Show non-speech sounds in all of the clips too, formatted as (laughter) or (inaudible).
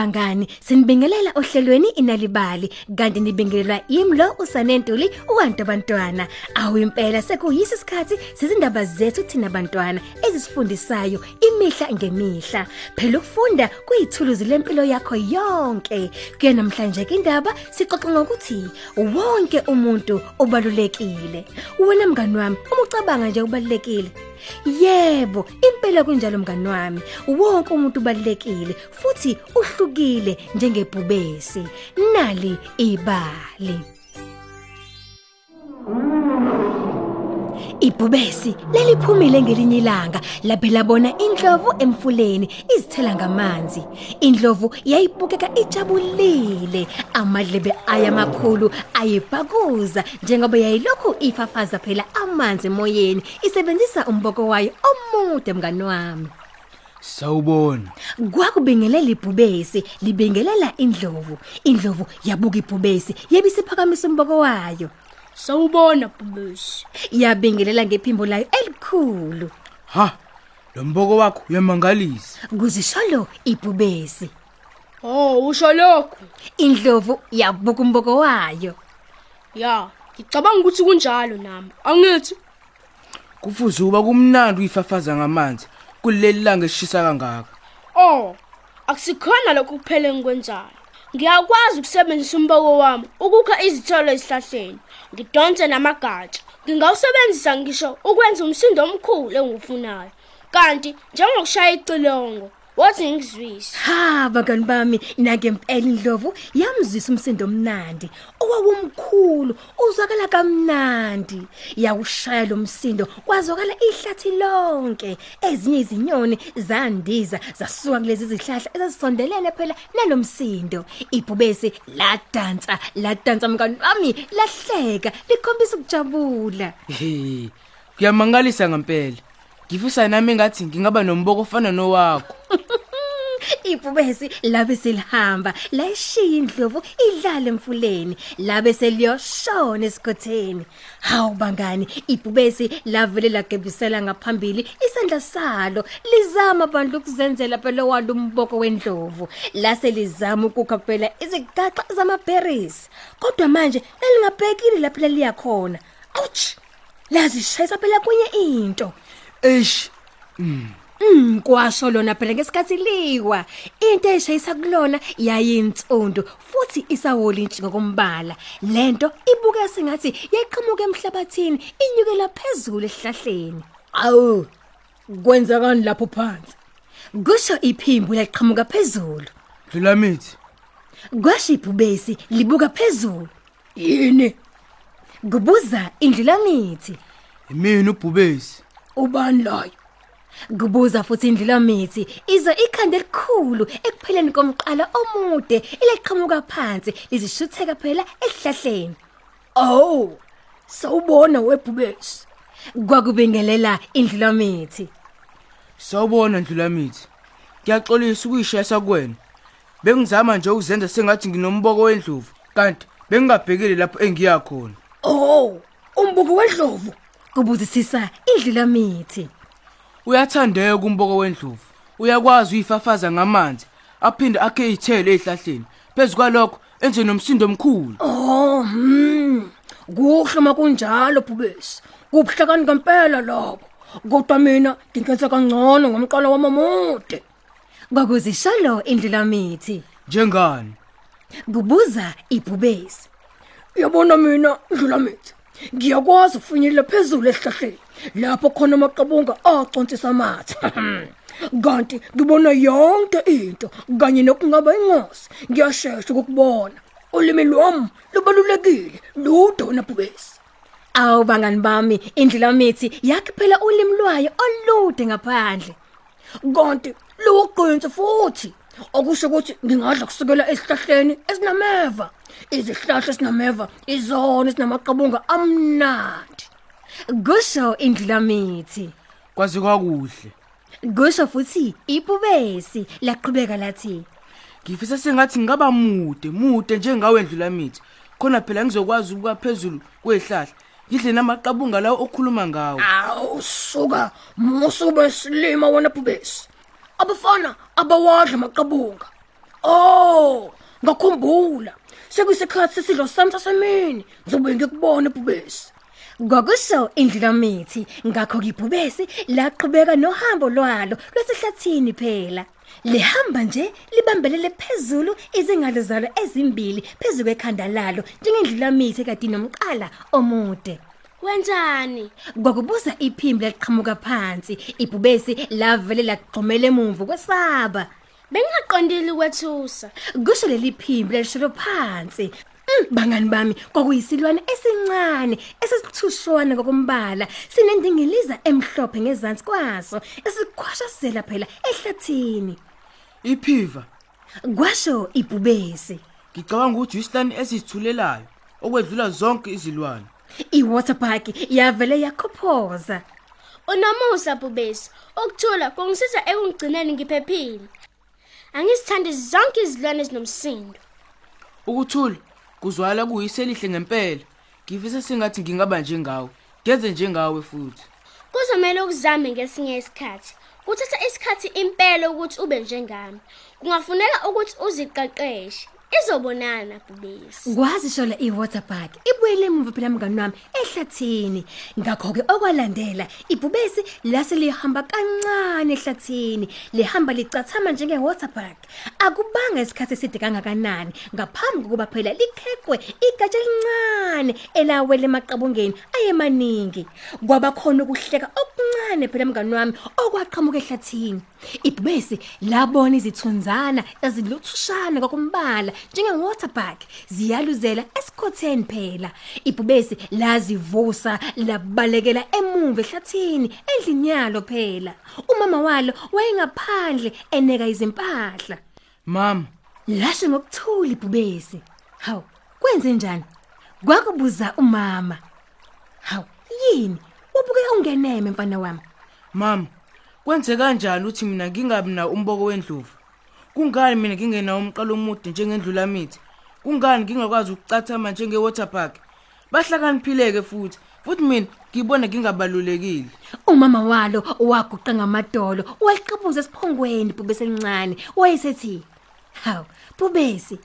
Nonke bangani sinibingelela ohlelweni inalibali kanti nibingelelwa imlo usanentuli uwantu abantwana. Awu impela sekuyisi isikhathi sezindaba zethu thina bantwana ezisifundisayo imihla ngemihla. Phela ukufunda kuyithuluzi lempilo yakho yonke. Kuye namhlanje ke indaba sixoxa ngokuthi wonke umuntu ubalulekile. Wena mngani wami uma ucabanga nje ubalulekile Yebo, impela kunjalo mngani wami. Wonke umuntu ubalekile futhi uhlukile njengebhubesi. Nali ibali. Ibhubesi leliphumile ngelinye ilanga lapho labona indlovu emfuleni izithela ngamanzi. Indlovu yayibukeka ijabulile, amadlebe ayamakhulu ayebhakuza njengoba yayilokhu ifafaza phela amanzi emoyeni isebenzisa umboko wayo omude mngani wami. Sawubona. Kwakubingelela ibhubesi libingelela indlovu. Indlovu yabuka ibhubesi yebisiphakamisa umboko wayo. Sawubona bhubesi. Yabingelela ngephimbo layo elikhulu. Ha. Lo mboko wakho uyamangalisa. Kuzisholo ibhubesi. Oh, usho lokho. Indlovu yabuka umboko wayo. Ya, ngicabanga ukuthi kunjalo nami. Angithi Kufuze uba kumnandi uyifafaza ngamanzi kuleli langa esishisa kangaka. oh, akusikhona lokho kuphela engikwenzayo. Ngiyakwazi ukusebenzisa umboko wami ukukha izithelo esihlahleni. Ngidonse namagatsha. Ngingawusebenzisa ngisho ukwenza umsindo omkhulu engiwufunayo. Kanti njengokushaya icilongo, wathi ngizwise. Ha bangani bami nake impela indlovu yamzisa umsindo omnandi owawumkhulu uzwakala kamnandi yawushaya lo msindo kwazwakala ihlathi lonke ezinye izinyoni zandiza zasuka kulezi zihlahla ezisondelene phela nalomsindo ibhubesi ladansa ladansa mngani wami lahleka likhombisa ukujabula He. Kuyamangalisa ngempela. Ngifisa nami ngathi ngingaba nomboko ofana nowakho. (laughs) Ibhubesi labe silihamba layishiya indlovu idlala emfuleni labe seliyoshona esikhotheni. Hawu bangani ibhubesi lavele lagebisela ngaphambili isandla salo lizama bandla ukuzenzela phela walo umboko wendlovu. Lase lizama ukukha phela izigaxa zamaberries kodwa manje lalingabhekile lapho liya khona. Ouch! Lazishayisa phela kwenye into. Eish. Mm. Kwasho lona phela ngesikhathi liwa into eshayisa kulona yayinsundu futhi isawolintshi ngokumbala lento ibuka sengathi yayiqhamuka emhlabathini inyukela phezulu esihlahleni. Awu kwenzakani lapho phansi? Kusho iphimbo laqhamuka phezulu. Dlula mithi. kwasho ibhubesi libuka phezulu. Yini? Kubuza indlela mithi Imini ubhubesi. ubani layo? Kubuza futhi indlela mithi ize ikhanda elikhulu ekupheleni komqala omude ileqhamuka phansi lizishutheka phela esihlahleni oh sawubona webhubesi kwakubingelela indlela mithi Sawubona Dlula mithi. Ngiyaxolisa ukuyishayisa kuwena. Bengizama nje ukuzenza sengathi nginomboko wendlovu kanti bengingabhekile lapho engiya khona. oh umbuko wedlovu kubuzisisa indlela mithi Uyathandeka umboko wendlovu. Uyakwazi uyifafaza ngamanzi aphinde akhe izithelo ezihlahleni. Phezukwalokho enze nomsindo omkhulu. oh mm kuhle makunjalo bhubesi kubuhlakani ngempela lapho kodwa mina ngingenza kangcono ngomqala wamamude kwakuzishalo indlela mithi Njengani? kubuza ibhubesi Yabona mina ndlula mithi. Ngiyakwazi ukufinyelela phezulu esihlahleni lapho khona amaqabunga acontisa amathe. (laughs) Kanti ngibona yonke into kanye nokungaba ingosi. Ngiyashesha ukubona. Ulimi lwami lubalulekile ludo nabhubesi. awu bangani bami indlela mithi yakhe phela ulimi lwayo olude ngaphandle Kanti luqinise futhi okusho ukuthi ngingadla kusukela esihlahleni esinameva. Izihlahla esinameva izona esinamaqabunga amnandi. Kusho indlela mithi Kwazi kwakuhle. kusho futhi ibhubesi laqhubeka lathi Ngifisa sengathi ngaba mude, mude njengawe ndlula mithi. Khona phela ngizokwazi ukuba phezulu kwehlahla. Ngidle namaqabunga lawo okhuluma ngawo. Awu suka musuba silima wena bhubesi. Abafana abawadla amaqabunga. Oh, ngakhumbula. Sekuyisikhathi sesidlo sami sasemini. Ngizobe ngikubona ebhubesi. Kwakusho indlulamithi ngakho kibhubesi laqhubeka nohambo lwalo lwesihlathini phela. Lihamba nje libambelele phezulu izingalo zalo ezimbili phezulu kwekhanda lalo njengendlulamithi kade nomqala omude. Wenzani? Kwakubuza iphimbo laqhamuka phansi, ibhubesi lavele lagxumela emuva kwesaba. Bengaqondile ukwethusa. Kusho leli phimbo leshilo phansi. Mm, bangani bami kwakuyisilwane esincane esisithushwana ngokumbala sinendingiliza emhlophe ngezansi kwaso esikhwashazela phela ehlathini iphiva kwasho ibhubesi ngicabanga ukuthi isilani esizithulelayo okwedlula zonke izilwane iwater park yavele yakhophoza Unomusa bubesi. Ukuthula kungisiza ekungcineni ngiphephile. Angisithandi zonke izilwane ezinomsindo. ukuthula kuzwala kuyiselihle ngempela ngifisa sengathi ngingaba njengawe ngenze njengawe futhi Kuzomela ukuzame ngesinye isikhathi. Kuthatha isikhathi impela ukuthi ube njengami. Kungafuneka ukuthi uziqeqeshe. Izobonana bubesi. kwazi shola iwater park ibuyele emuva phela mngani wami ehlathini. Ngakho ke okwalandela ibhubesi lase lihamba kancane ehlathini. Lihamba licathama njenge water park akubanga isikhathi eside kangakanani. Ngaphambi kokuba phela likhekwe igatsha elincane elawele emaqabungeni ayemaningi. Kwaba khona ukuhleka okuncane phela mngani wami okwaqhamuka ehlathini. Ibhubesi labona izithunzana eziluthushana kokumbala njenge water park ziyaluzela esikhotheni phela. Ibhubesi lazivusa labalekela emuva ehlathini endlini yalo phela. Umama walo wayengaphandle eneka izimpahla. Mama. Lasho ngokuthula ibhubesi hawu kwenze njani? Kwakubuza umama. Hawu yini? Ubuke ungeneme mfana wami. Mama kwenze kanjani ukuthi mina ngingabi na umboko wendlovu? Kungani mina ngingena umqalo omude njengendlula mithi? Kungani ngingakwazi ukucathama njenge water park? Bahlakaniphileke futhi futhi mina ngibona ngingabalulekile. Umama walo waguqa ngamadolo waliqabuza esiphongweni bubesi elincane wayesethi hawu bubesi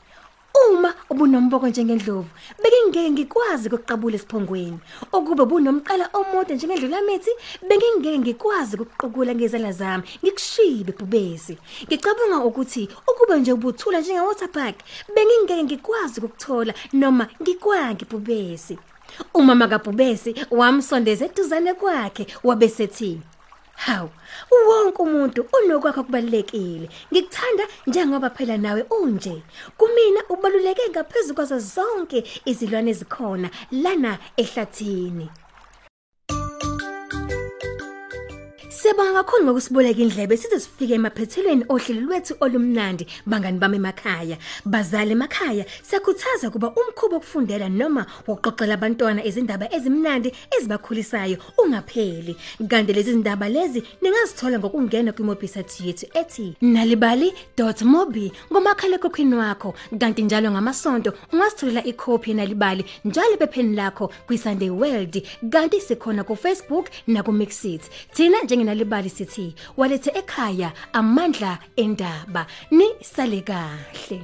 uma ubunomboko njengendlovu bekingeke ngikwazi ukuqabula esiphongweni. Ukube bunomqala omude njengendlula mithi bengingeke ngikwazi ukuqukula ngezandla zami ngikushibe bubesi ngicabanga ukuthi ukube nje ubuthula njenge water park bengingeke ngikwazi ukuthola noma ngikwangi bubesi umama kaBhubesi wamsondeza eduzane kwakhe wabesethi Hawu, wonke umuntu unokwakho kubalekile. Ngikuthanda njengoba phela nawe unje. Kumina ubaluleke ngaphezulu kwazo zonke izilwane ezikhona lana ehlathini. Siyabonga kakhulu ngokusiboleka indlebe size sifike emaphethelweni ohlelo lwethu olumnandi bangani bami emakhaya. Bazali emakhaya, siyakhuthaza kuba umkhubo okufundela noma wokuxoxela abantwana izindaba ezimnandi ezibakhulisayo ungapheli. Kanti lezi zindaba lezi ningazithola ngokungena kwimobisite yethu ethi nalibali.mobi ngomakhala ekhokhwini wakho. Kanti njalo ngamasonto ungasitholela ikhophi nalibali njalo bepheni lakho kwiSunday World. Kanti sikhona ku Facebook na ku Mixit. Thina njengenalibali sithi walethe ekhaya amandla endaba. Ni sale kahle.